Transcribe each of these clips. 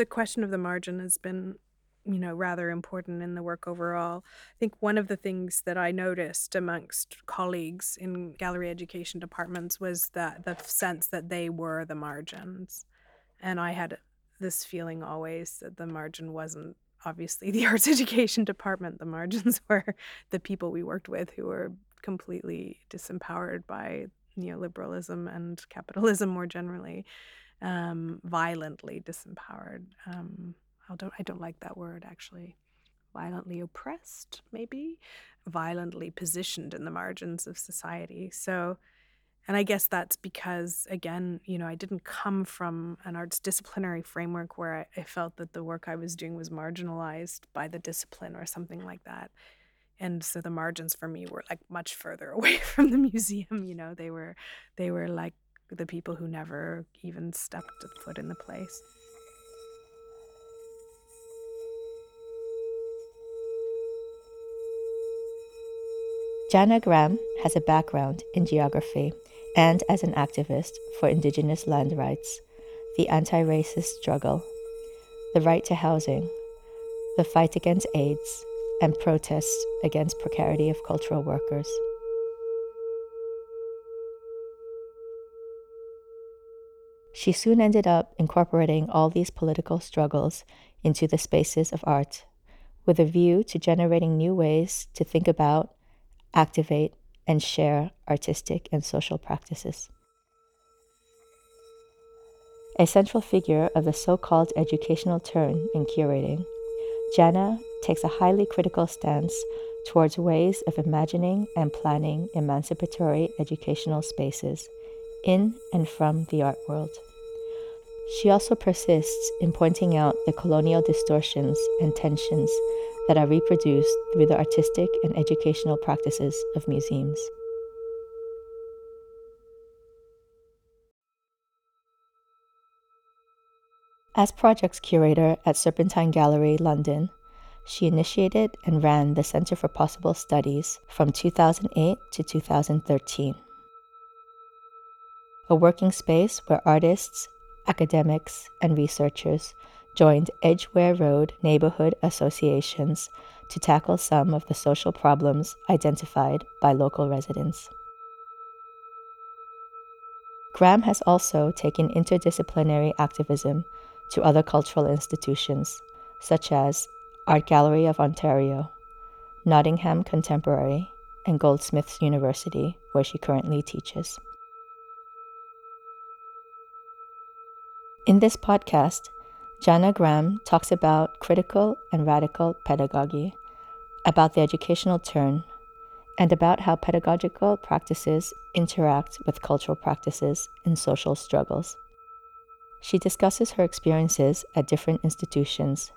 the question of the margin has been you know rather important in the work overall. I think one of the things that i noticed amongst colleagues in gallery education departments was that the sense that they were the margins. And i had this feeling always that the margin wasn't obviously the arts education department. The margins were the people we worked with who were completely disempowered by neoliberalism and capitalism more generally um, violently disempowered. Um, I don't, I don't like that word actually. Violently oppressed, maybe, violently positioned in the margins of society. So, and I guess that's because, again, you know, I didn't come from an arts disciplinary framework where I, I felt that the work I was doing was marginalized by the discipline or something like that and so the margins for me were like much further away from the museum you know they were they were like the people who never even stepped a foot in the place. Janna Graham has a background in geography and as an activist for Indigenous land rights, the anti racist struggle, the right to housing, the fight against AIDS, and protests against precarity of cultural workers. She soon ended up incorporating all these political struggles into the spaces of art, with a view to generating new ways to think about, activate, and share artistic and social practices. A central figure of the so called educational turn in curating, Janna takes a highly critical stance towards ways of imagining and planning emancipatory educational spaces in and from the art world. She also persists in pointing out the colonial distortions and tensions that are reproduced through the artistic and educational practices of museums. As projects curator at Serpentine Gallery, London, she initiated and ran the Center for Possible Studies from 2008 to 2013. A working space where artists, academics, and researchers joined Edgware Road neighborhood associations to tackle some of the social problems identified by local residents. Graham has also taken interdisciplinary activism to other cultural institutions, such as Art Gallery of Ontario, Nottingham Contemporary, and Goldsmiths University, where she currently teaches. In this podcast, Janna Graham talks about critical and radical pedagogy, about the educational turn, and about how pedagogical practices interact with cultural practices and social struggles. She discusses her experiences at different institutions,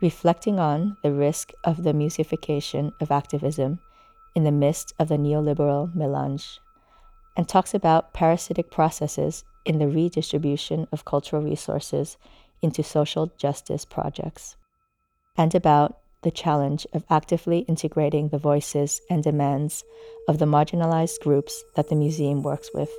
reflecting on the risk of the museification of activism in the midst of the neoliberal melange, and talks about parasitic processes in the redistribution of cultural resources into social justice projects, and about the challenge of actively integrating the voices and demands of the marginalized groups that the museum works with.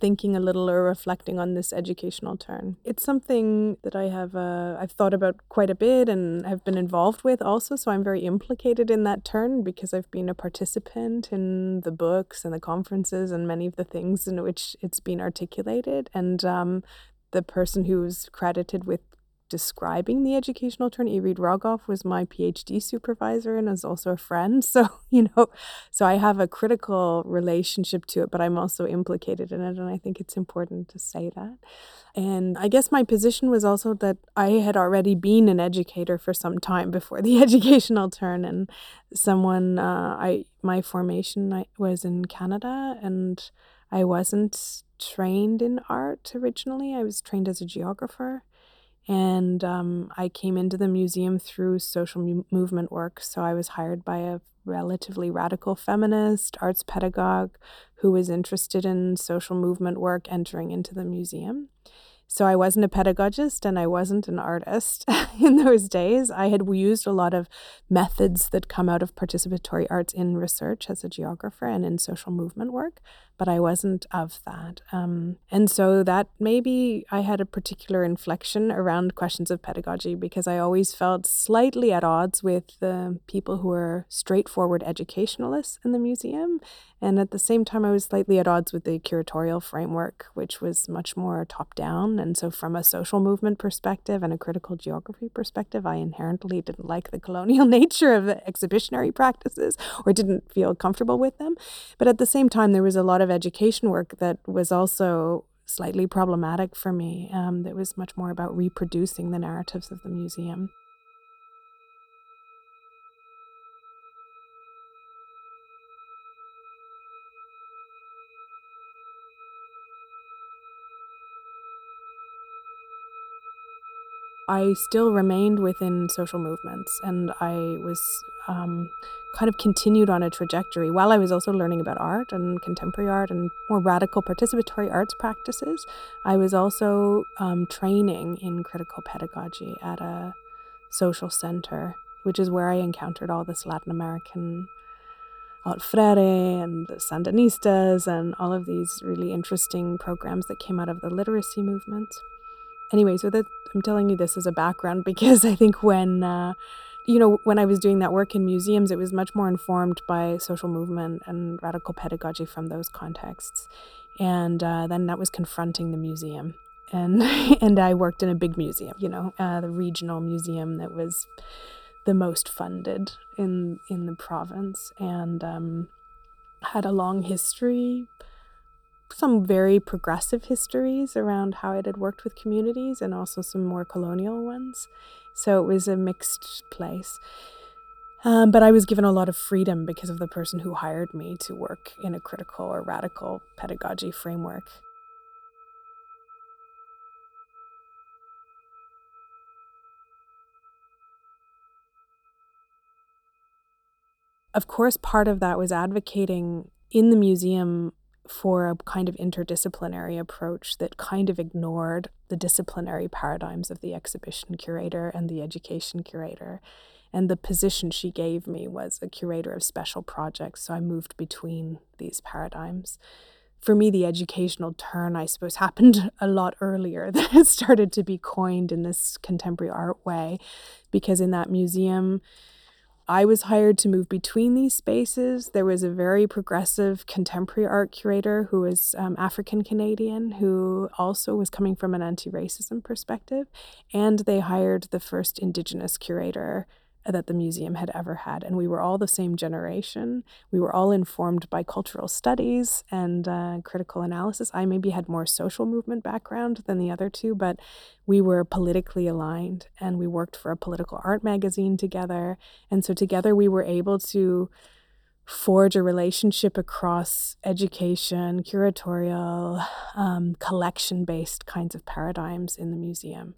Thinking a little or reflecting on this educational turn. It's something that I have uh, I've thought about quite a bit and have been involved with also. So I'm very implicated in that turn because I've been a participant in the books and the conferences and many of the things in which it's been articulated. And um, the person who's credited with describing the educational turn. Irit Rogoff was my PhD supervisor and is also a friend. So, you know, so I have a critical relationship to it, but I'm also implicated in it. And I think it's important to say that. And I guess my position was also that I had already been an educator for some time before the educational turn. And someone, uh, I, my formation was in Canada and I wasn't trained in art originally. I was trained as a geographer. And um, I came into the museum through social mu- movement work. So I was hired by a relatively radical feminist arts pedagogue who was interested in social movement work entering into the museum. So I wasn't a pedagogist and I wasn't an artist in those days. I had used a lot of methods that come out of participatory arts in research as a geographer and in social movement work, but I wasn't of that. Um, and so that maybe I had a particular inflection around questions of pedagogy because I always felt slightly at odds with the people who were straightforward educationalists in the museum. And at the same time, I was slightly at odds with the curatorial framework, which was much more top down. And so, from a social movement perspective and a critical geography perspective, I inherently didn't like the colonial nature of exhibitionary practices or didn't feel comfortable with them. But at the same time, there was a lot of education work that was also slightly problematic for me, um, that was much more about reproducing the narratives of the museum. I still remained within social movements and I was um, kind of continued on a trajectory while I was also learning about art and contemporary art and more radical participatory arts practices. I was also um, training in critical pedagogy at a social center, which is where I encountered all this Latin American Freire and the Sandinistas and all of these really interesting programs that came out of the literacy movements anyway, so that I'm telling you this as a background because I think when uh, you know when I was doing that work in museums, it was much more informed by social movement and radical pedagogy from those contexts, and uh, then that was confronting the museum. And and I worked in a big museum, you know, uh, the regional museum that was the most funded in in the province, and um, had a long history some very progressive histories around how it had worked with communities and also some more colonial ones. So it was a mixed place. Um, but I was given a lot of freedom because of the person who hired me to work in a critical or radical pedagogy framework. Of course, part of that was advocating in the museum for a kind of interdisciplinary approach that kind of ignored the disciplinary paradigms of the exhibition curator and the education curator. And the position she gave me was a curator of special projects. So I moved between these paradigms. For me, the educational turn, I suppose, happened a lot earlier than it started to be coined in this contemporary art way, because in that museum, I was hired to move between these spaces. There was a very progressive contemporary art curator who was um, African Canadian, who also was coming from an anti racism perspective. And they hired the first Indigenous curator that the museum had ever had. And we were all the same generation. We were all informed by cultural studies and uh, critical analysis. I maybe had more social movement background than the other two, but we were politically aligned and we worked for a political art magazine together. And so together we were able to forge a relationship across education, curatorial, um, collection based kinds of paradigms in the museum.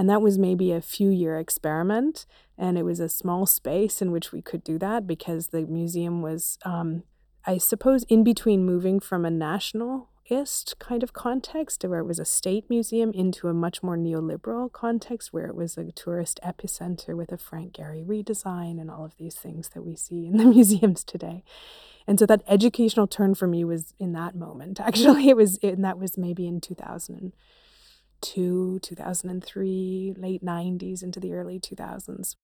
And that was maybe a few year experiment. And it was a small space in which we could do that because the museum was, um, I suppose, in between moving from a nationalist kind of context where it was a state museum into a much more neoliberal context where it was a tourist epicenter with a Frank Gehry redesign and all of these things that we see in the museums today. And so that educational turn for me was in that moment. Actually, it was, and that was maybe in 2000. 2002, 2003, late 90s into the early 2000s.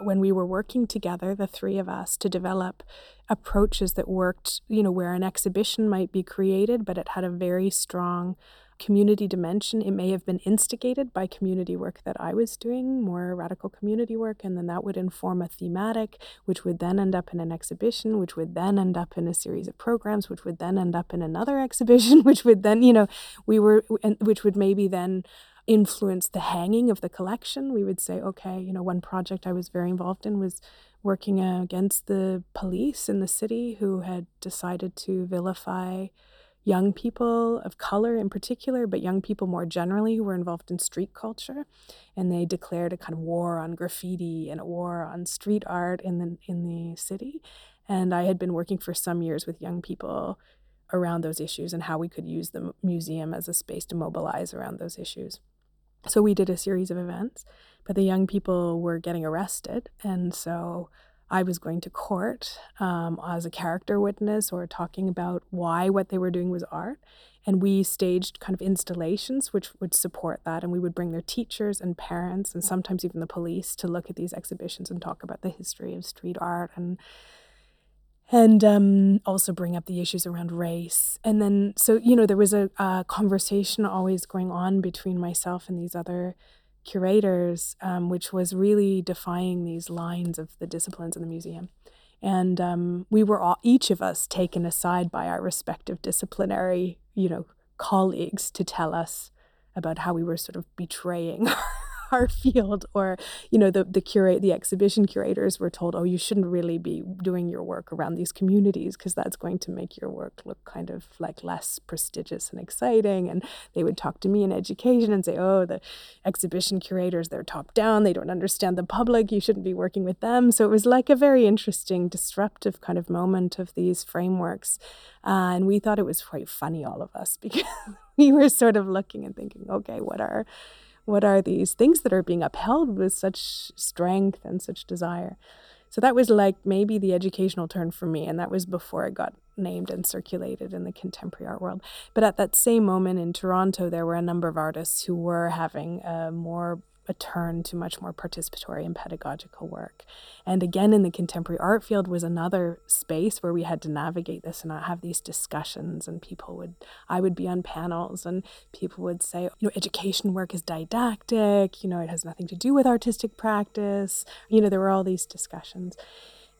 When we were working together, the three of us, to develop approaches that worked, you know, where an exhibition might be created, but it had a very strong community dimension. It may have been instigated by community work that I was doing, more radical community work, and then that would inform a thematic, which would then end up in an exhibition, which would then end up in a series of programs, which would then end up in another exhibition, which would then, you know, we were, which would maybe then influence the hanging of the collection. We would say, okay, you know, one project I was very involved in was working against the police in the city who had decided to vilify young people of color in particular, but young people more generally who were involved in street culture. And they declared a kind of war on graffiti and a war on street art in the in the city. And I had been working for some years with young people around those issues and how we could use the museum as a space to mobilize around those issues. So we did a series of events, but the young people were getting arrested. And so I was going to court um, as a character witness or talking about why what they were doing was art. And we staged kind of installations which would support that. And we would bring their teachers and parents and sometimes even the police to look at these exhibitions and talk about the history of street art and and um, also bring up the issues around race. And then, so, you know, there was a, a conversation always going on between myself and these other curators, um, which was really defying these lines of the disciplines in the museum. And um, we were all, each of us taken aside by our respective disciplinary, you know, colleagues to tell us about how we were sort of betraying our field or you know the the curate the exhibition curators were told oh you shouldn't really be doing your work around these communities because that's going to make your work look kind of like less prestigious and exciting. And they would talk to me in education and say oh the exhibition curators they're top down. They don't understand the public. You shouldn't be working with them. So it was like a very interesting disruptive kind of moment of these frameworks. Uh, and we thought it was quite funny all of us because we were sort of looking and thinking okay what are what are these things that are being upheld with such strength and such desire? So that was like maybe the educational turn for me. And that was before it got named and circulated in the contemporary art world. But at that same moment in Toronto, there were a number of artists who were having a more a turn to much more participatory and pedagogical work. And again, in the contemporary art field was another space where we had to navigate this and have these discussions. And people would, I would be on panels, and people would say, you know, education work is didactic, you know, it has nothing to do with artistic practice. You know, there were all these discussions.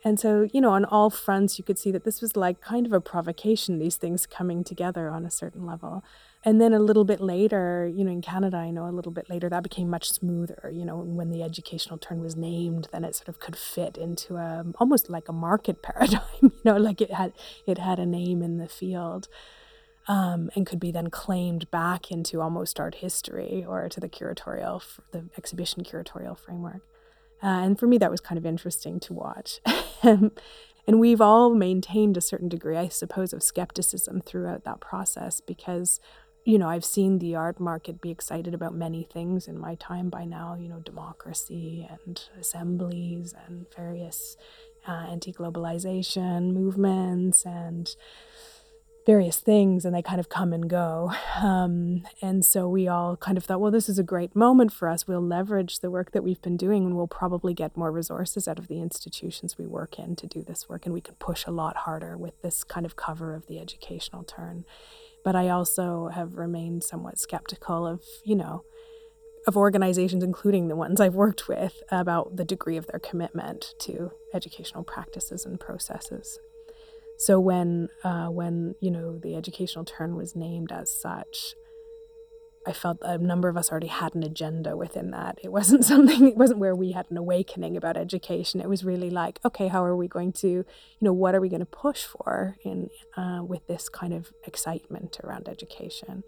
And so, you know, on all fronts, you could see that this was like kind of a provocation, these things coming together on a certain level. And then a little bit later, you know, in Canada, I know a little bit later, that became much smoother. You know, when the educational turn was named, then it sort of could fit into a almost like a market paradigm. You know, like it had it had a name in the field, um, and could be then claimed back into almost art history or to the curatorial, the exhibition curatorial framework. Uh, and for me, that was kind of interesting to watch. and we've all maintained a certain degree, I suppose, of skepticism throughout that process because you know, I've seen the art market be excited about many things in my time by now, you know, democracy and assemblies and various uh, anti globalization movements and various things, and they kind of come and go. Um, and so we all kind of thought, well, this is a great moment for us. We'll leverage the work that we've been doing and we'll probably get more resources out of the institutions we work in to do this work. And we can push a lot harder with this kind of cover of the educational turn. But I also have remained somewhat skeptical of, you know, of organizations, including the ones I've worked with, about the degree of their commitment to educational practices and processes. So when, uh, when you know, the educational turn was named as such, I felt a number of us already had an agenda within that. It wasn't something, it wasn't where we had an awakening about education. It was really like, okay, how are we going to, you know, what are we going to push for in uh, with this kind of excitement around education?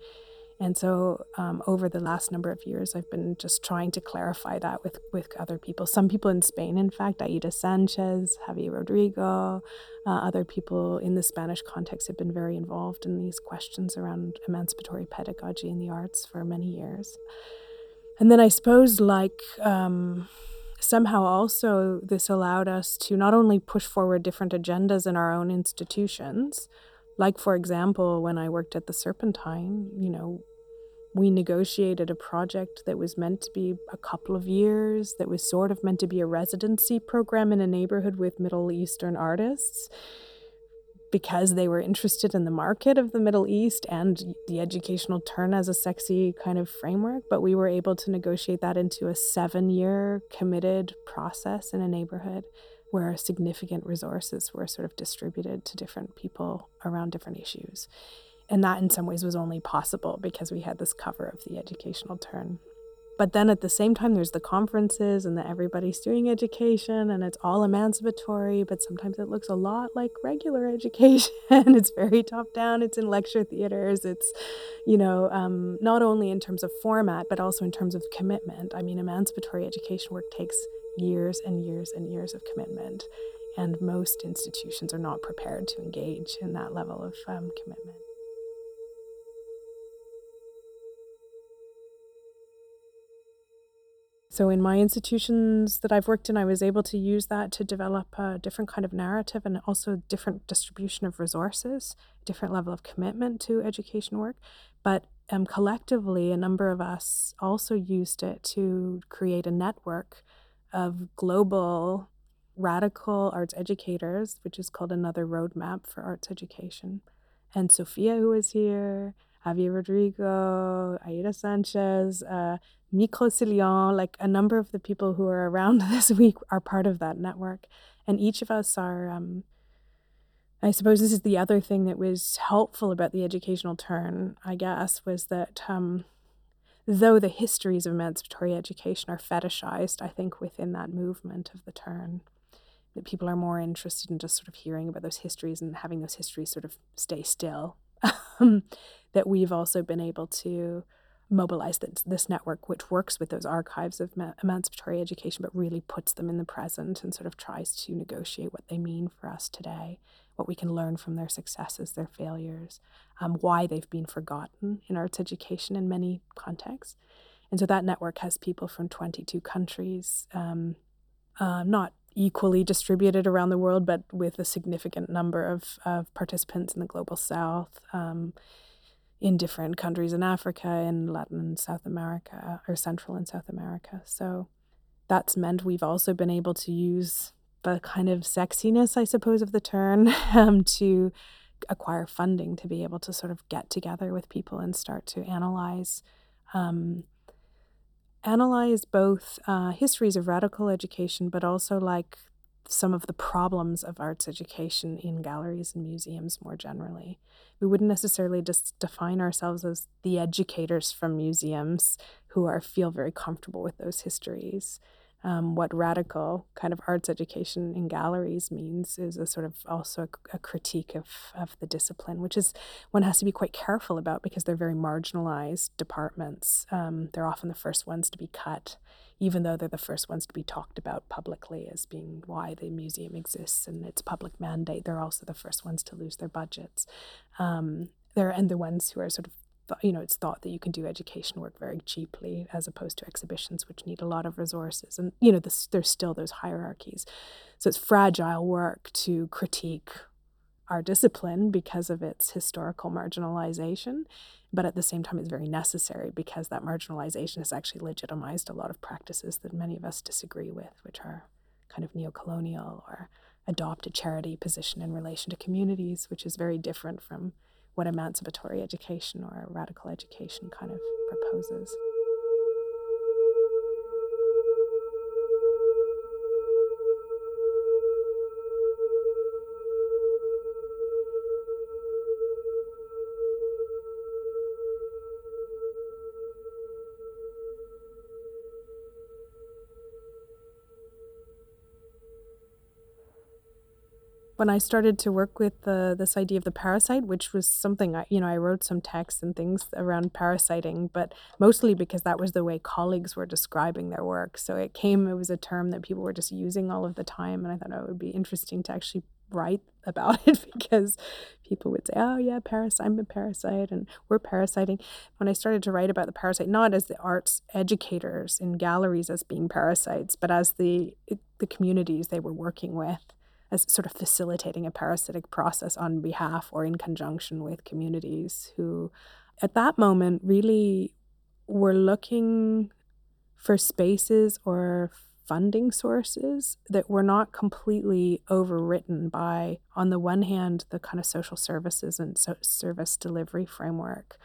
And so um, over the last number of years, I've been just trying to clarify that with, with other people. Some people in Spain, in fact, Aida Sanchez, Javier Rodrigo, uh, other people in the Spanish context have been very involved in these questions around emancipatory pedagogy in the arts for many years. And then I suppose, like, um, somehow also this allowed us to not only push forward different agendas in our own institutions, like, for example, when I worked at the Serpentine, you know, we negotiated a project that was meant to be a couple of years, that was sort of meant to be a residency program in a neighborhood with Middle Eastern artists because they were interested in the market of the Middle East and the educational turn as a sexy kind of framework. But we were able to negotiate that into a seven year committed process in a neighborhood where significant resources were sort of distributed to different people around different issues and that in some ways was only possible because we had this cover of the educational turn. But then at the same time there's the conferences and that everybody's doing education and it's all emancipatory but sometimes it looks a lot like regular education. It's very top down. It's in lecture theaters. It's you know um, not only in terms of format but also in terms of commitment. I mean emancipatory education work takes years and years and years of commitment And most institutions are not prepared to engage in that level of um, commitment. So, in my institutions that I've worked in, I was able to use that to develop a different kind of narrative and also different distribution of resources, different level of commitment to education work. But um, collectively, a number of us also used it to create a network of global radical arts educators, which is called Another Roadmap for Arts Education. And Sophia, who was here, Javier Rodrigo, Aida Sanchez, uh, Micro Cillian, like a number of the people who are around this week are part of that network. And each of us are, um, I suppose this is the other thing that was helpful about the educational turn, I guess, was that um, though the histories of emancipatory education are fetishized, I think, within that movement of the turn, that people are more interested in just sort of hearing about those histories and having those histories sort of stay still. that we've also been able to mobilize this, this network, which works with those archives of emancipatory education, but really puts them in the present and sort of tries to negotiate what they mean for us today, what we can learn from their successes, their failures, um, why they've been forgotten in arts education in many contexts. And so that network has people from 22 countries, um, uh, not equally distributed around the world, but with a significant number of, of participants in the global south. Um, in different countries in Africa, in Latin and South America, or Central and South America. So that's meant we've also been able to use the kind of sexiness, I suppose, of the turn um, to acquire funding to be able to sort of get together with people and start to analyze. Um, analyze both uh, histories of radical education, but also like some of the problems of arts education in galleries and museums more generally. We wouldn't necessarily just define ourselves as the educators from museums who are feel very comfortable with those histories. Um, what radical kind of arts education in galleries means is a sort of also a, a, critique of, of the discipline, which is one has to be quite careful about because they're very marginalized departments. Um, they're often the first ones to be cut even though they're the first ones to be talked about publicly as being why the museum exists and its public mandate, they're also the first ones to lose their budgets. Um, they're and the ones who are sort of you know, it's thought that you can do education work very cheaply as opposed to exhibitions, which need a lot of resources. And, you know, this, there's still those hierarchies. So it's fragile work to critique our discipline because of its historical marginalization but at the same time it's very necessary because that marginalization has actually legitimized a lot of practices that many of us disagree with which are kind of neo-colonial or adopt a charity position in relation to communities which is very different from what emancipatory education or radical education kind of proposes when I started to work with the this idea of the parasite, which was something I, you know, I wrote some texts and things around parasiting, but mostly because that was the way colleagues were describing their work. So it came, it was a term that people were just using all of the time, and I thought oh, it would be interesting to actually write about it because people would say, "Oh yeah, parasite, I'm a parasite," and we're parasiting. When I started to write about the parasite, not as the arts educators in galleries as being parasites, but as the the communities they were working with as sort of facilitating a parasitic process on behalf or in conjunction with communities who, at that moment, really were looking for spaces or funding sources that were not completely overwritten by, on the one hand, the kind of social services and so service delivery framework,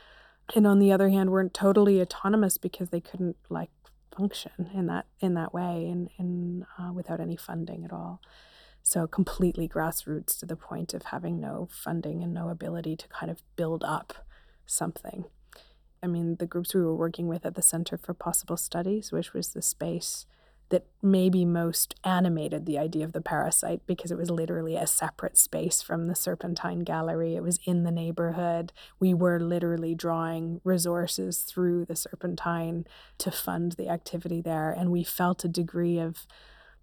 and on the other hand, weren't totally autonomous because they couldn't like function in that in that way and in, in uh, without any funding at all. So completely grassroots to the point of having no funding and no ability to kind of build up something. I mean, the groups we were working with at the Center for Possible Studies, which was the space that maybe most animated the idea of the parasite because it was literally a separate space from the Serpentine Gallery. It was in the neighborhood. We were literally drawing resources through the Serpentine to fund the activity there. And we felt a degree of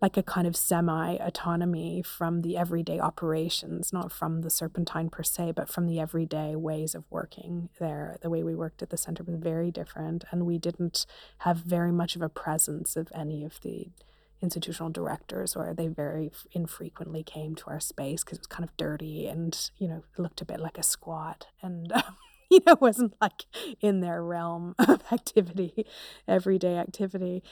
like a kind of semi autonomy from the everyday operations, not from the Serpentine per se, but from the everyday ways of working there. The way we worked at the center was very different, and we didn't have very much of a presence of any of the institutional directors, or they very infrequently came to our space because it was kind of dirty and, you know, looked a bit like a squat. And, um, you know, wasn't like in their realm of activity, everyday activity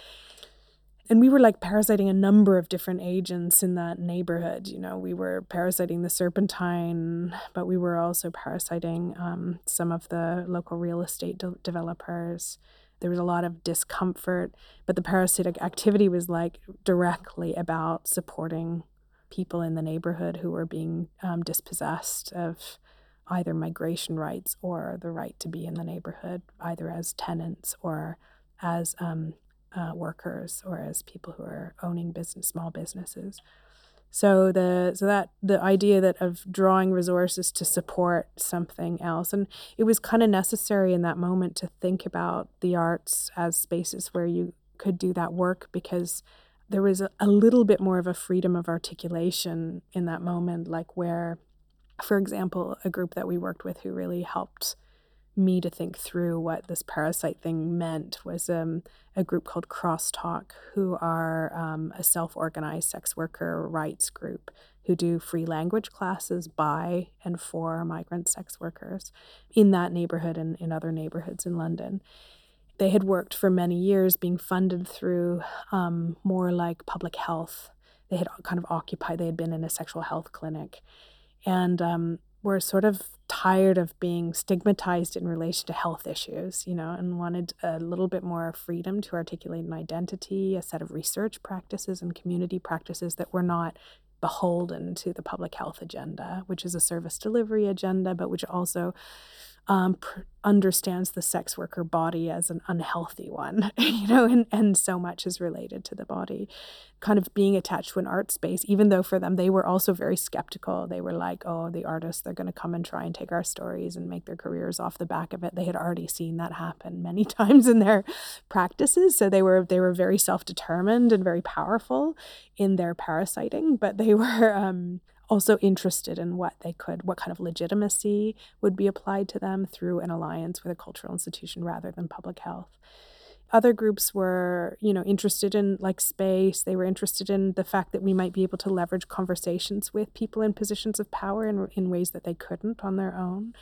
and we were like parasiting a number of different agents in that neighborhood. You know, we were parasiting the serpentine, but we were also parasiting um, some of the local real estate de- developers. There was a lot of discomfort, but the parasitic activity was like directly about supporting people in the neighborhood who were being um, dispossessed of either migration rights or the right to be in the neighborhood, either as tenants or as um, uh, workers or as people who are owning business, small businesses. So the so that the idea that of drawing resources to support something else, and it was kind of necessary in that moment to think about the arts as spaces where you could do that work because there was a, a little bit more of a freedom of articulation in that moment, like where, for example, a group that we worked with who really helped me to think through what this parasite thing meant was um, a group called Crosstalk, who are um, a self organized sex worker rights group who do free language classes by and for migrant sex workers in that neighborhood and in other neighborhoods in London. They had worked for many years being funded through um, more like public health. They had kind of occupied, they had been in a sexual health clinic. And um, were sort of tired of being stigmatized in relation to health issues, you know, and wanted a little bit more freedom to articulate an identity, a set of research practices and community practices that were not beholden to the public health agenda, which is a service delivery agenda, but which also um, pr- understands the sex worker body as an unhealthy one, you know, and, and so much is related to the body. Kind of being attached to an art space, even though for them they were also very skeptical. They were like, oh, the artists, they're going to come and try and take our stories and make their careers off the back of it. They had already seen that happen many times in their practices. So they were they were very self-determined and very powerful in their parasiting, but they were um, also interested in what they could, what kind of legitimacy would be applied to them through an alliance with a cultural institution rather than public health. Other groups were, you know, interested in like space. They were interested in the fact that we might be able to leverage conversations with people in positions of power in, in ways that they couldn't on their own.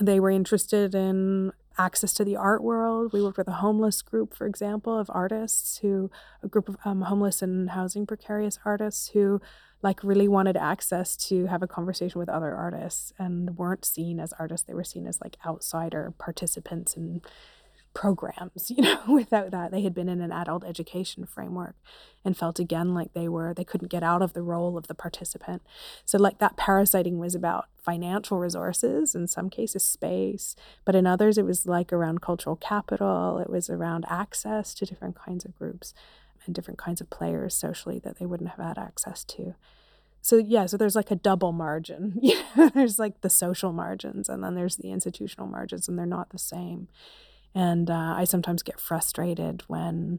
They were interested in access to the art world. We worked with a homeless group, for example, of artists who, a group of um, homeless and housing precarious artists who like really wanted access to have a conversation with other artists and weren't seen as artists. They were seen as like outsider participants in programs you know without that. They had been in an adult education framework and felt again like they were they couldn't get out of the role of the participant. So like that parasiting was about financial resources in some cases space but in others it was like around cultural capital. It was around access to different kinds of groups and different kinds of players socially that they wouldn't have had access to. So yeah, so there's like a double margin. there's like the social margins, and then there's the institutional margins, and they're not the same. And uh, I sometimes get frustrated when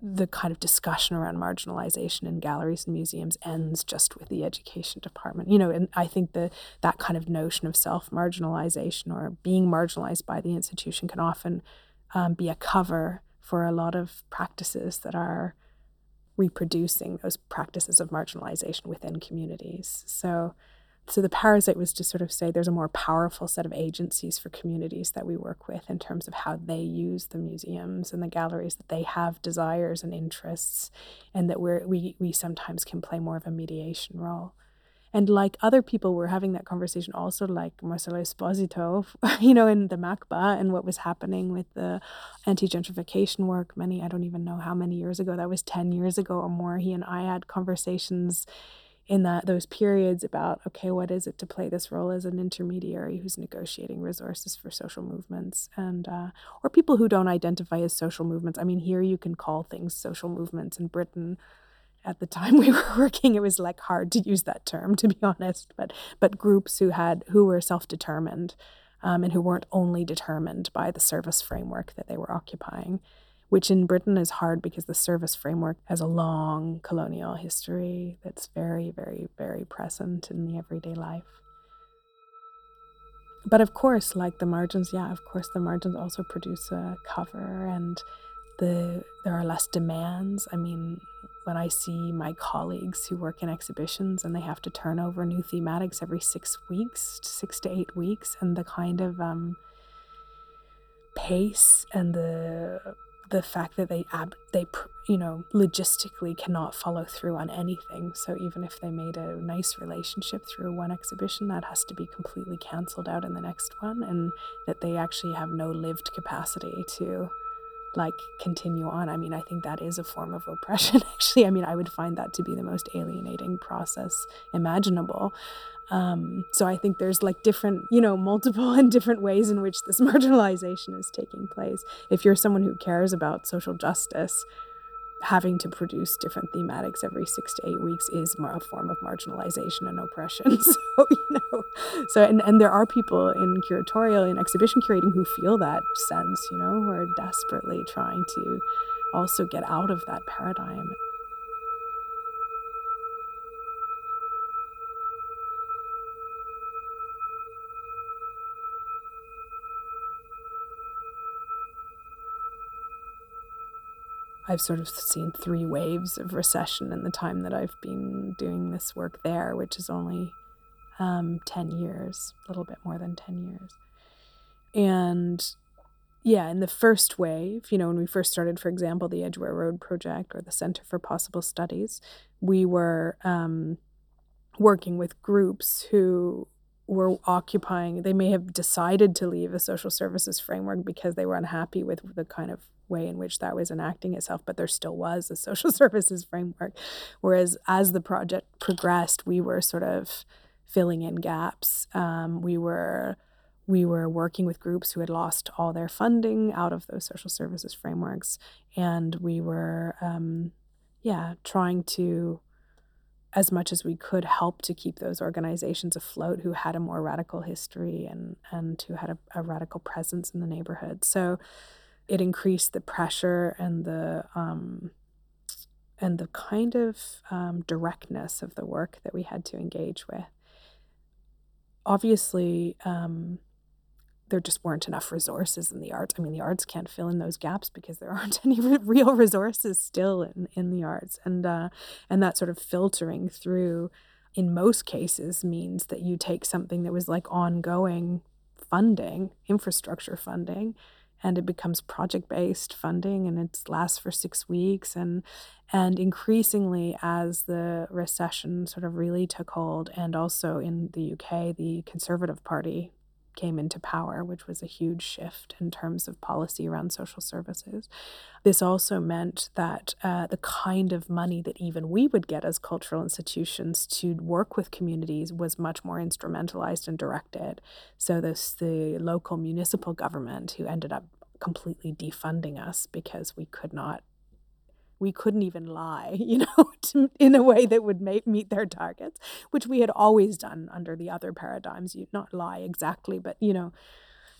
the kind of discussion around marginalization in galleries and museums ends just with the education department. You know, and I think that that kind of notion of self marginalization or being marginalized by the institution can often um, be a cover for a lot of practices that are reproducing those practices of marginalization within communities. So so the parasite was to sort of say there's a more powerful set of agencies for communities that we work with in terms of how they use the museums and the galleries that they have desires and interests and that we're, we we sometimes can play more of a mediation role and like other people were having that conversation also like Marcelo Expósito, you know, in the MACBA and what was happening with the anti-gentrification work many, I don't even know how many years ago, that was 10 years ago or more. He and I had conversations in that those periods about okay what is it to play this role as an intermediary who's negotiating resources for social movements and uh, or people who don't identify as social movements i mean here you can call things social movements in britain at the time we were working it was like hard to use that term to be honest but but groups who had who were self-determined um, and who weren't only determined by the service framework that they were occupying which in Britain is hard because the service framework has a long colonial history that's very, very, very present in the everyday life. But of course, like the margins, yeah, of course, the margins also produce a cover and the there are less demands. I mean, when I see my colleagues who work in exhibitions and they have to turn over new thematics every six weeks, six to eight weeks, and the kind of um, pace and the the fact that they ab- they you know logistically cannot follow through on anything. So even if they made a nice relationship through one exhibition that has to be completely cancelled out in the next one and that they actually have no lived capacity to like continue on. I mean i think that is a form of oppression actually. I mean i would find that to be the most alienating process imaginable. Um, so I think there's like different, you know, multiple and different ways in which this marginalization is taking place. If you're someone who cares about social justice, having to produce different thematics every six to eight weeks is a form of marginalization and oppression. so you know, so and and there are people in curatorial and exhibition curating who feel that sense, you know, who are desperately trying to also get out of that paradigm. I've sort of seen three waves of recession in the time that I've been doing this work there, which is only um, 10 years, a little bit more than 10 years. And yeah, in the first wave, you know, when we first started, for example, the Edgware Road Project or the Center for Possible Studies, we were um, working with groups who were occupying, they may have decided to leave a social services framework because they were unhappy with the kind of way in which that was enacting itself, but there still was a social services framework. Whereas as the project progressed, we were sort of filling in gaps. Um, we were we were working with groups who had lost all their funding out of those social services frameworks, and we were um, yeah trying to as much as we could help to keep those organizations afloat who had a more radical history and and who had a, a radical presence in the neighborhood. So it increased the pressure and the um, and the kind of um, directness of the work that we had to engage with. Obviously, um, there just weren't enough resources in the arts. I mean, the arts can't fill in those gaps because there aren't any real resources still in, in the arts, and uh, and that sort of filtering through, in most cases, means that you take something that was like ongoing funding, infrastructure funding, and it becomes project based funding and it lasts for six weeks and and increasingly as the recession sort of really took hold and also in the UK the Conservative Party came into power, which was a huge shift in terms of policy around social services. This also meant that uh, the kind of money that even we would get as cultural institutions to work with communities was much more instrumentalized and directed. So this the local municipal government who ended up completely defunding us because we could not we couldn't even lie, you know, to, in a way that would make, meet their targets, which we had always done under the other paradigms. You not lie exactly, but you know,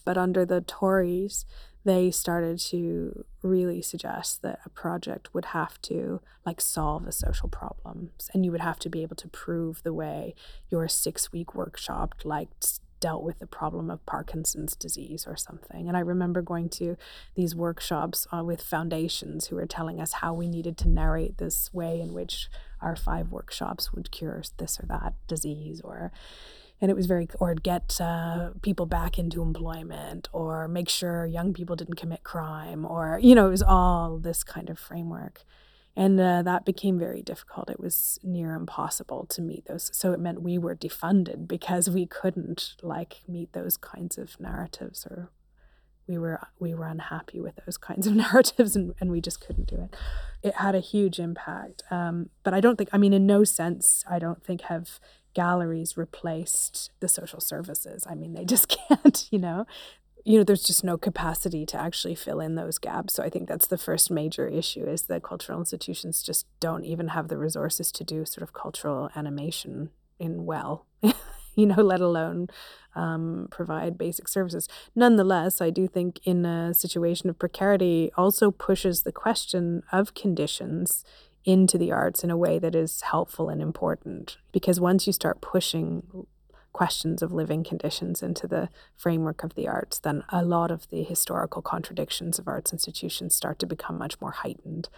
but under the Tories, they started to really suggest that a project would have to like solve the social problems, and you would have to be able to prove the way your six-week workshop like dealt with the problem of Parkinson's disease or something. And I remember going to these workshops uh, with foundations who were telling us how we needed to narrate this way in which our five workshops would cure this or that disease or and it was very or get uh, people back into employment or make sure young people didn't commit crime or you know it was all this kind of framework and uh, that became very difficult. It was near impossible to meet those. So it meant we were defunded because we couldn't like meet those kinds of narratives or we were we were unhappy with those kinds of narratives and, and we just couldn't do it it had a huge impact um, but i don't think i mean in no sense i don't think have galleries replaced the social services i mean they just can't you know you know there's just no capacity to actually fill in those gaps so i think that's the first major issue is that cultural institutions just don't even have the resources to do sort of cultural animation in well you know, let alone um, provide basic services. Nonetheless, I do think in a situation of precarity also pushes the question of conditions into the arts in a way that is helpful and important. Because once you start pushing questions of living conditions into the framework of the arts, then a lot of the historical contradictions of arts institutions start to become much more heightened.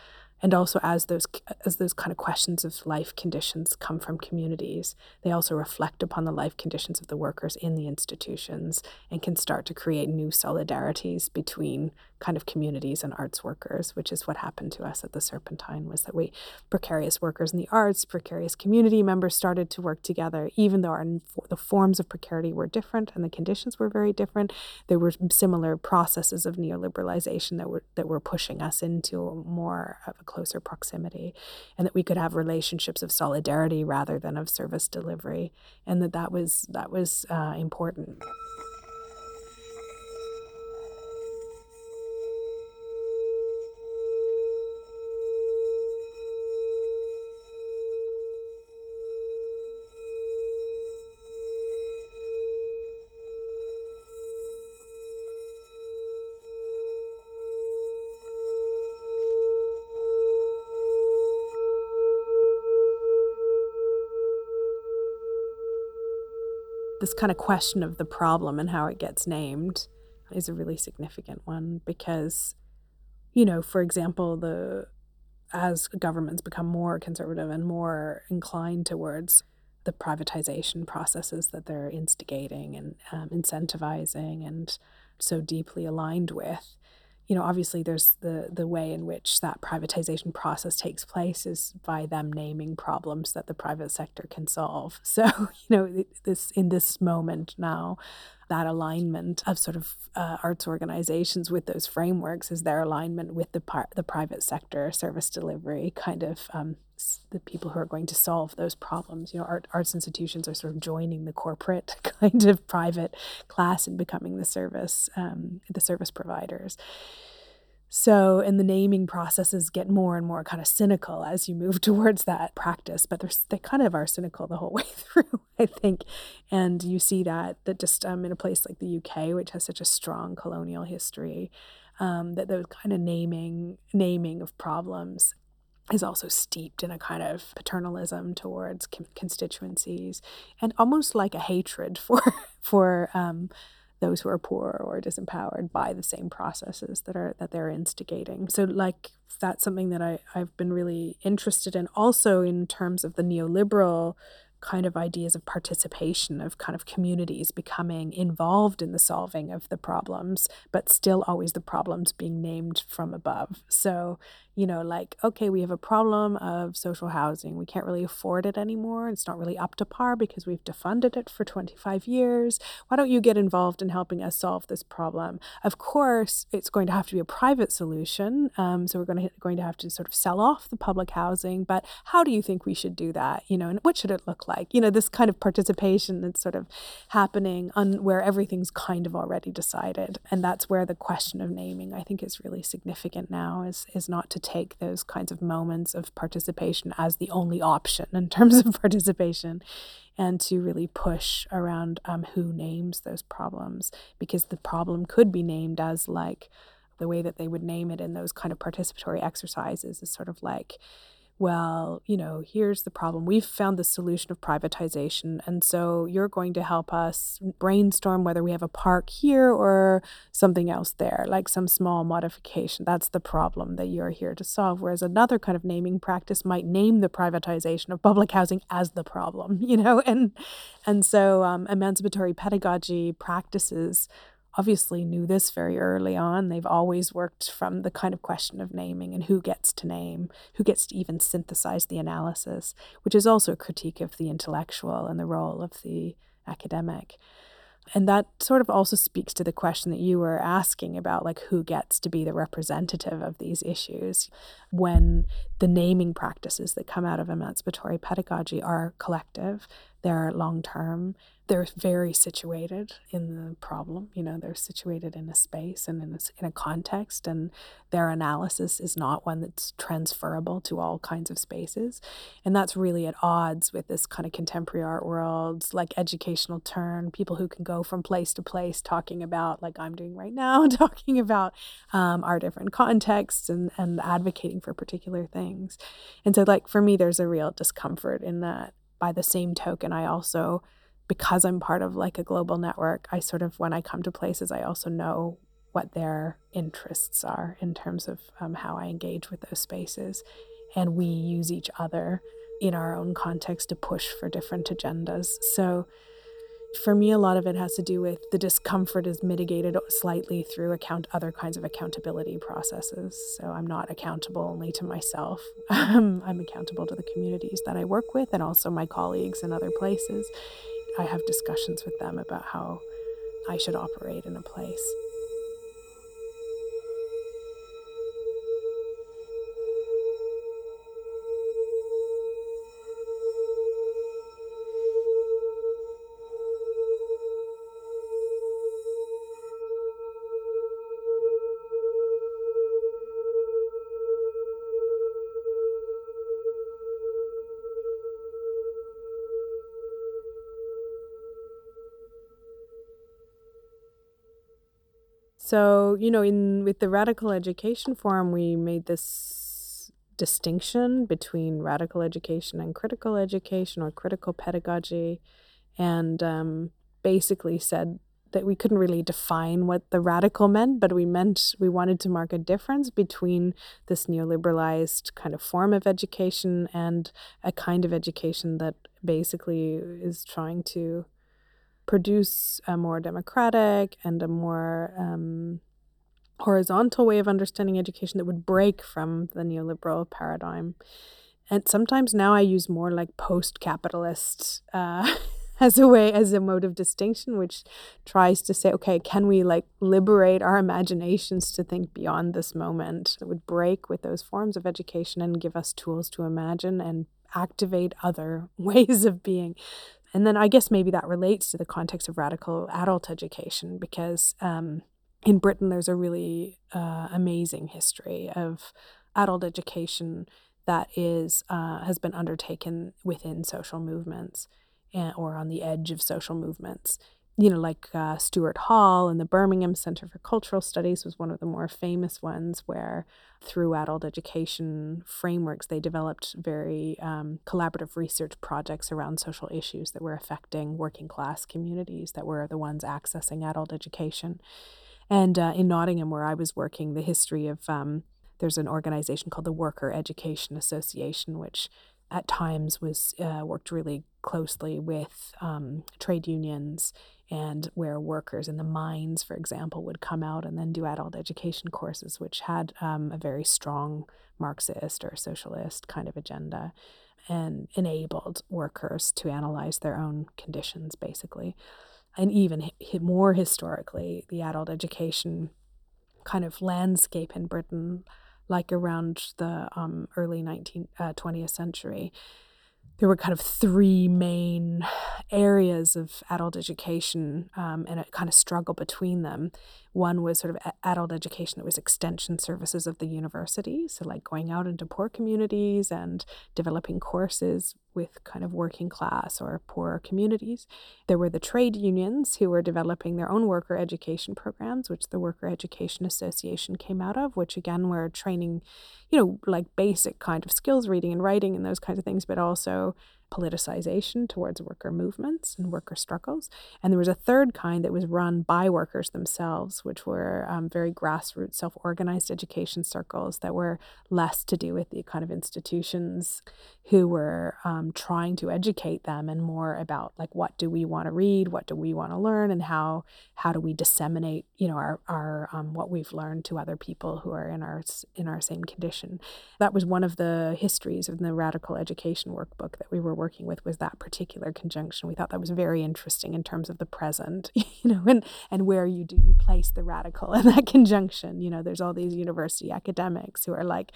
And also as those as those kind of questions of life conditions come from communities they also reflect upon the life conditions of the workers in the institutions and can start to create new solidarities between kind of communities and arts workers which is what happened to us at the serpentine was that we precarious workers in the arts precarious community members started to work together even though our, the forms of precarity were different and the conditions were very different. There were similar processes of neoliberalization that were that were pushing us into more of a closer proximity and that we could have relationships of solidarity rather than of service delivery and that that was that was uh, important this kind of question of the problem and how it gets named is a really significant one because you know for example the as governments become more conservative and more inclined towards the privatization processes that they're instigating and um, incentivizing and so deeply aligned with you know, obviously there's the the way in which that privatization process takes place is by them naming problems that the private sector can solve. So, you know, this in this moment now, that alignment of sort of uh, arts organizations with those frameworks is their alignment with the par- the private sector service delivery kind of um, the people who are going to solve those problems. You know, art, arts institutions are sort of joining the corporate kind of private class and becoming the service um, the service providers. So, and the naming processes get more and more kind of cynical as you move towards that practice, but they're, they kind of are cynical the whole way through, I think. And you see that, that just um, in a place like the UK, which has such a strong colonial history, um, that those kind of naming, naming of problems is also steeped in a kind of paternalism towards constituencies and almost like a hatred for, for, um, those who are poor or disempowered by the same processes that are that they're instigating. So like that's something that I, I've been really interested in also in terms of the neoliberal kind of ideas of participation of kind of communities becoming involved in the solving of the problems but still always the problems being named from above so you know, like, okay, we have a problem of social housing. We can't really afford it anymore. It's not really up to par because we've defunded it for 25 years. Why don't you get involved in helping us solve this problem? Of course, it's going to have to be a private solution. Um, so we're going to, going to have to sort of sell off the public housing. But how do you think we should do that? You know, and what should it look like? You know, this kind of participation that's sort of happening on where everything's kind of already decided. And that's where the question of naming, I think, is really significant now, is, is not to take those kinds of moments of participation as the only option in terms of participation and to really push around um, who names those problems. Because the problem could be named as like the way that they would name it in those kind of participatory exercises is sort of like well, you know, here's the problem. We've found the solution of privatization. And so you're going to help us brainstorm whether we have a park here or something else there, like some small modification. That's the problem that you're here to solve. Whereas another kind of naming practice might name the privatization of public housing as the problem, you know? And, and so um, emancipatory pedagogy practices obviously knew this very early on. They've always worked from the kind of question of naming and who gets to name, who gets to even synthesize the analysis, which is also a critique of the intellectual and the role of the academic. And that sort of also speaks to the question that you were asking about like who gets to be the representative of these issues when the naming practices that come out of emancipatory pedagogy are collective they're long term they're very situated in the problem. You know, they're situated in a space and in a, in a context, and their analysis is not one that's transferable to all kinds of spaces. And that's really at odds with this kind of contemporary art world, like educational turn, people who can go from place to place talking about, like I'm doing right now, talking about um, our different contexts and, and advocating for particular things. And so, like, for me, there's a real discomfort in that. By the same token, I also because I'm part of like a global network, I sort of, when I come to places, I also know what their interests are in terms of um, how I engage with those spaces. And we use each other in our own context to push for different agendas. So for me, a lot of it has to do with the discomfort is mitigated slightly through account other kinds of accountability processes. So I'm not accountable only to myself. Um, I'm accountable to the communities that I work with and also my colleagues in other places. I have discussions with them about how I should operate in a place. So, you know, in with the radical education forum, we made this distinction between radical education and critical education or critical pedagogy, and um, basically said that we couldn't really define what the radical meant, but we meant we wanted to mark a difference between this neoliberalized kind of form of education and a kind of education that basically is trying to produce a more democratic and a more um, horizontal way of understanding education that would break from the neoliberal paradigm. And sometimes now I use more like post capitalist. Uh, as a way as a mode of distinction which tries to say okay can we like liberate our imaginations to think beyond this moment that would break with those forms of education and give us tools to imagine and activate other ways of being and then I guess maybe that relates to the context of radical adult education because um, in Britain there's a really uh, amazing history of adult education that is uh, has been undertaken within social movements and, or on the edge of social movements you know, like uh, Stuart Hall and the Birmingham Center for Cultural Studies was one of the more famous ones where, through adult education frameworks, they developed very um, collaborative research projects around social issues that were affecting working class communities that were the ones accessing adult education. And uh, in Nottingham, where I was working, the history of um, there's an organization called the Worker Education Association, which at times was uh, worked really closely with um, trade unions and where workers in the mines, for example, would come out and then do adult education courses, which had um, a very strong Marxist or socialist kind of agenda and enabled workers to analyze their own conditions, basically. And even more historically, the adult education kind of landscape in Britain, like around the um, early 19th, uh, 20th century, there were kind of three main areas of adult education um, and a kind of struggle between them. One was sort of adult education that was extension services of the university, so like going out into poor communities and developing courses with kind of working class or poorer communities. There were the trade unions who were developing their own worker education programs, which the Worker Education Association came out of, which again were training, you know, like basic kind of skills reading and writing and those kinds of things, but also politicization towards worker movements and worker struggles. And there was a third kind that was run by workers themselves, which were um, very grassroots, self organized education circles that were less to do with the kind of institutions who were um, trying to educate them and more about like what do we want to read, what do we want to learn, and how how do we disseminate you know our our um, what we've learned to other people who are in our in our same condition. That was one of the histories of the radical education workbook that we were working with was that particular conjunction. We thought that was very interesting in terms of the present, you know, and, and where you do you place the radical in that conjunction. You know, there's all these university academics who are like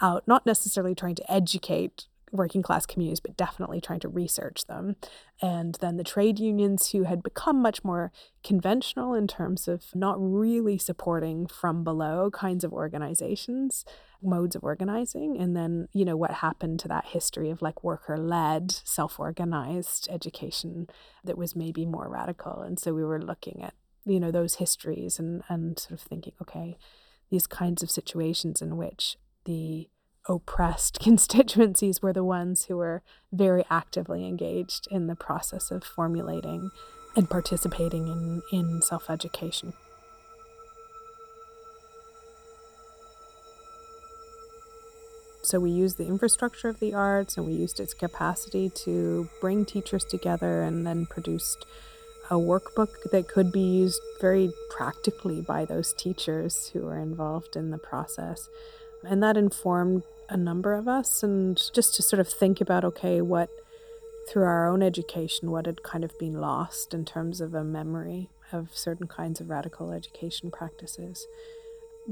out, not necessarily trying to educate working class communities, but definitely trying to research them. And then the trade unions, who had become much more conventional in terms of not really supporting from below kinds of organizations, modes of organizing. And then, you know, what happened to that history of like worker led, self organized education that was maybe more radical. And so we were looking at, you know, those histories and, and sort of thinking, okay, these kinds of situations in which the oppressed constituencies were the ones who were very actively engaged in the process of formulating and participating in, in self education. So we used the infrastructure of the arts and we used its capacity to bring teachers together and then produced a workbook that could be used very practically by those teachers who were involved in the process. And that informed a number of us and just to sort of think about okay what through our own education what had kind of been lost in terms of a memory of certain kinds of radical education practices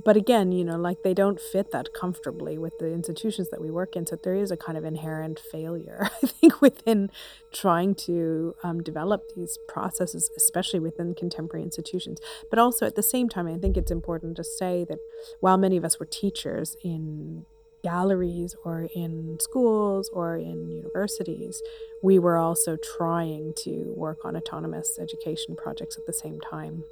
but again, you know, like they don't fit that comfortably with the institutions that we work in. So there is a kind of inherent failure, I think, within trying to um, develop these processes, especially within contemporary institutions. But also at the same time, I think it's important to say that while many of us were teachers in galleries or in schools or in universities, we were also trying to work on autonomous education projects at the same time.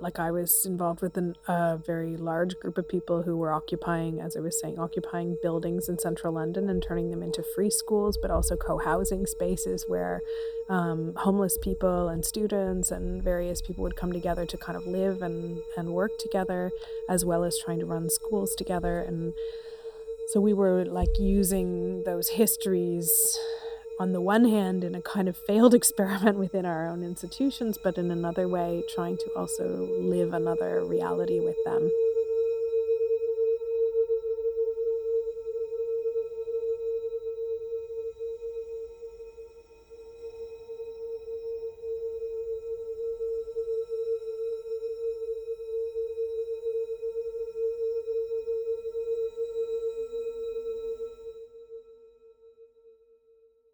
Like I was involved with an, a very large group of people who were occupying, as I was saying, occupying buildings in central London and turning them into free schools, but also co housing spaces where um, homeless people and students and various people would come together to kind of live and, and work together, as well as trying to run schools together. And so we were like using those histories on the one hand in a kind of failed experiment within our own institutions, but in another way trying to also live another reality with them.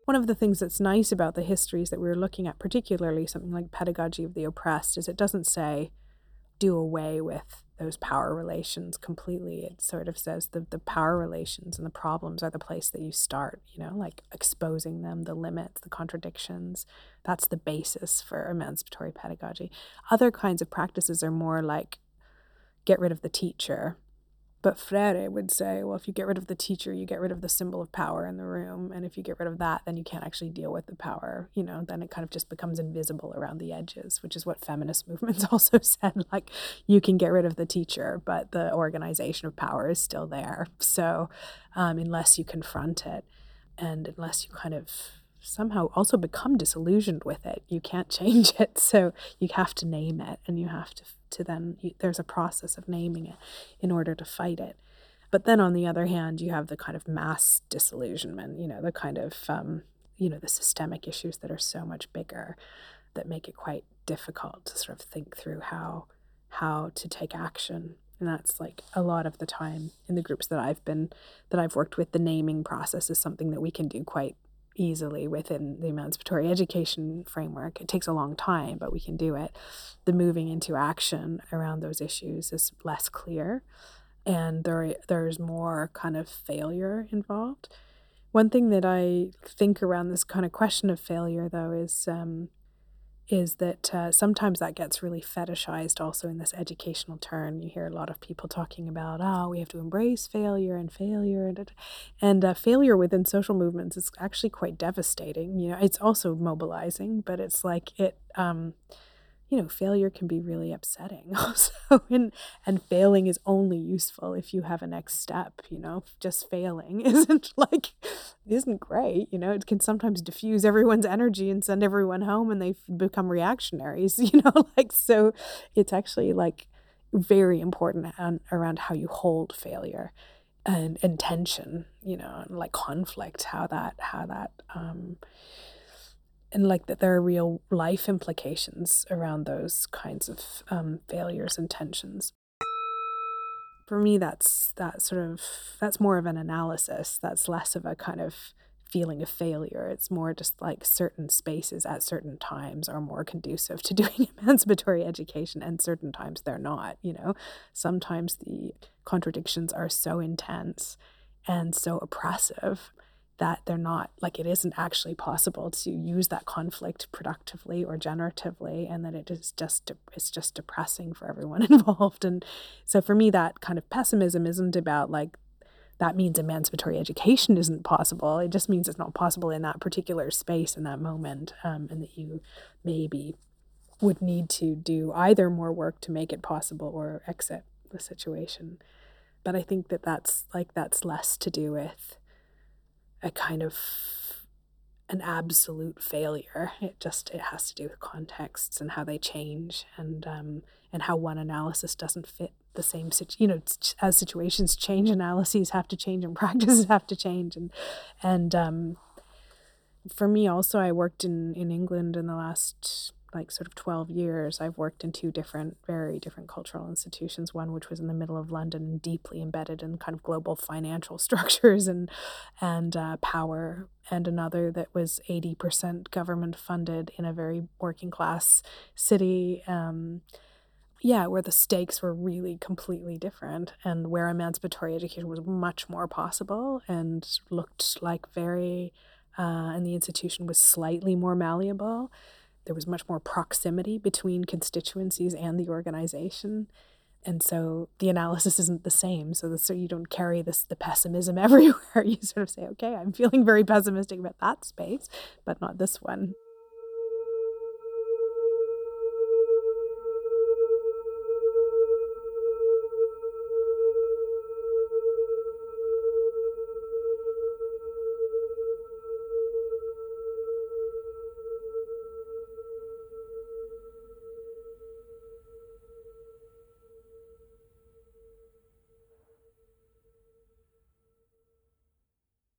One of the things that's nice about the histories that we are looking at, particularly something like pedagogy of the oppressed, is it doesn't say do away with those power relations completely. It sort of says the, the power relations and the problems are the place that you start, you know, like exposing them, the limits, the contradictions. That's the basis for emancipatory pedagogy. Other kinds of practices are more like get rid of the teacher but Freire would say, well, if you get rid of the teacher, you get rid of the symbol of power in the room. And if you get rid of that, then you can't actually deal with the power. You know, then it kind of just becomes invisible around the edges, which is what feminist movements also said. Like, you can get rid of the teacher, but the organization of power is still there. So, um, unless you confront it and unless you kind of somehow also become disillusioned with it, you can't change it. So, you have to name it and you have to to then there's a process of naming it in order to fight it but then on the other hand you have the kind of mass disillusionment you know the kind of um, you know the systemic issues that are so much bigger that make it quite difficult to sort of think through how how to take action and that's like a lot of the time in the groups that I've been that I've worked with the naming process is something that we can do quite easily within the emancipatory education framework. It takes a long time, but we can do it. The moving into action around those issues is less clear, and there there's more kind of failure involved. One thing that I think around this kind of question of failure, though, is um, is that uh, sometimes that gets really fetishized also in this educational turn. You hear a lot of people talking about, oh, we have to embrace failure and failure. And, and uh, failure within social movements is actually quite devastating. You know, it's also mobilizing, but it's like it, um, you know, failure can be really upsetting also. and, and failing is only useful if you have a next step, you know, just failing isn't like, isn't great. You know, it can sometimes diffuse everyone's energy and send everyone home and they become reactionaries, you know, like, so it's actually like very important around how you hold failure and, tension, you know, and like conflict, how that, how that, um, and like that there are real life implications around those kinds of um, failures and tensions for me that's that sort of that's more of an analysis that's less of a kind of feeling of failure. It's more just like certain spaces at certain times are more conducive to doing emancipatory education, and certain times they're not. You know, sometimes the contradictions are so intense and so oppressive that they're not like it isn't actually possible to use that conflict productively or generatively and that it is just it's just depressing for everyone involved. And so for me that kind of pessimism isn't about like that means emancipatory education isn't possible. It just means it's not possible in that particular space in that moment um, and that you maybe would need to do either more work to make it possible or exit the situation. But i think that that's like that's less to do with a kind of an absolute failure. It just it has to do with contexts and how they change and um, and how one analysis doesn't fit the same situ- you know as situations change analyses have to change and practices have to change and and um, for me also I worked in in England in the last like sort of 12 years, I've worked in two different, very different cultural institutions. One which was in the middle of London and deeply embedded in kind of global financial structures and and uh, power, and another that was 80% government funded in a very working class city. Um, yeah, where the stakes were really completely different and where emancipatory education was much more possible and looked like very, uh, and the institution was slightly more malleable there was much more proximity between constituencies and the organization. And so the analysis isn't the same. So the, so you don't carry this the pessimism everywhere. You sort of say okay i'm feeling very pessimistic about that space but not this one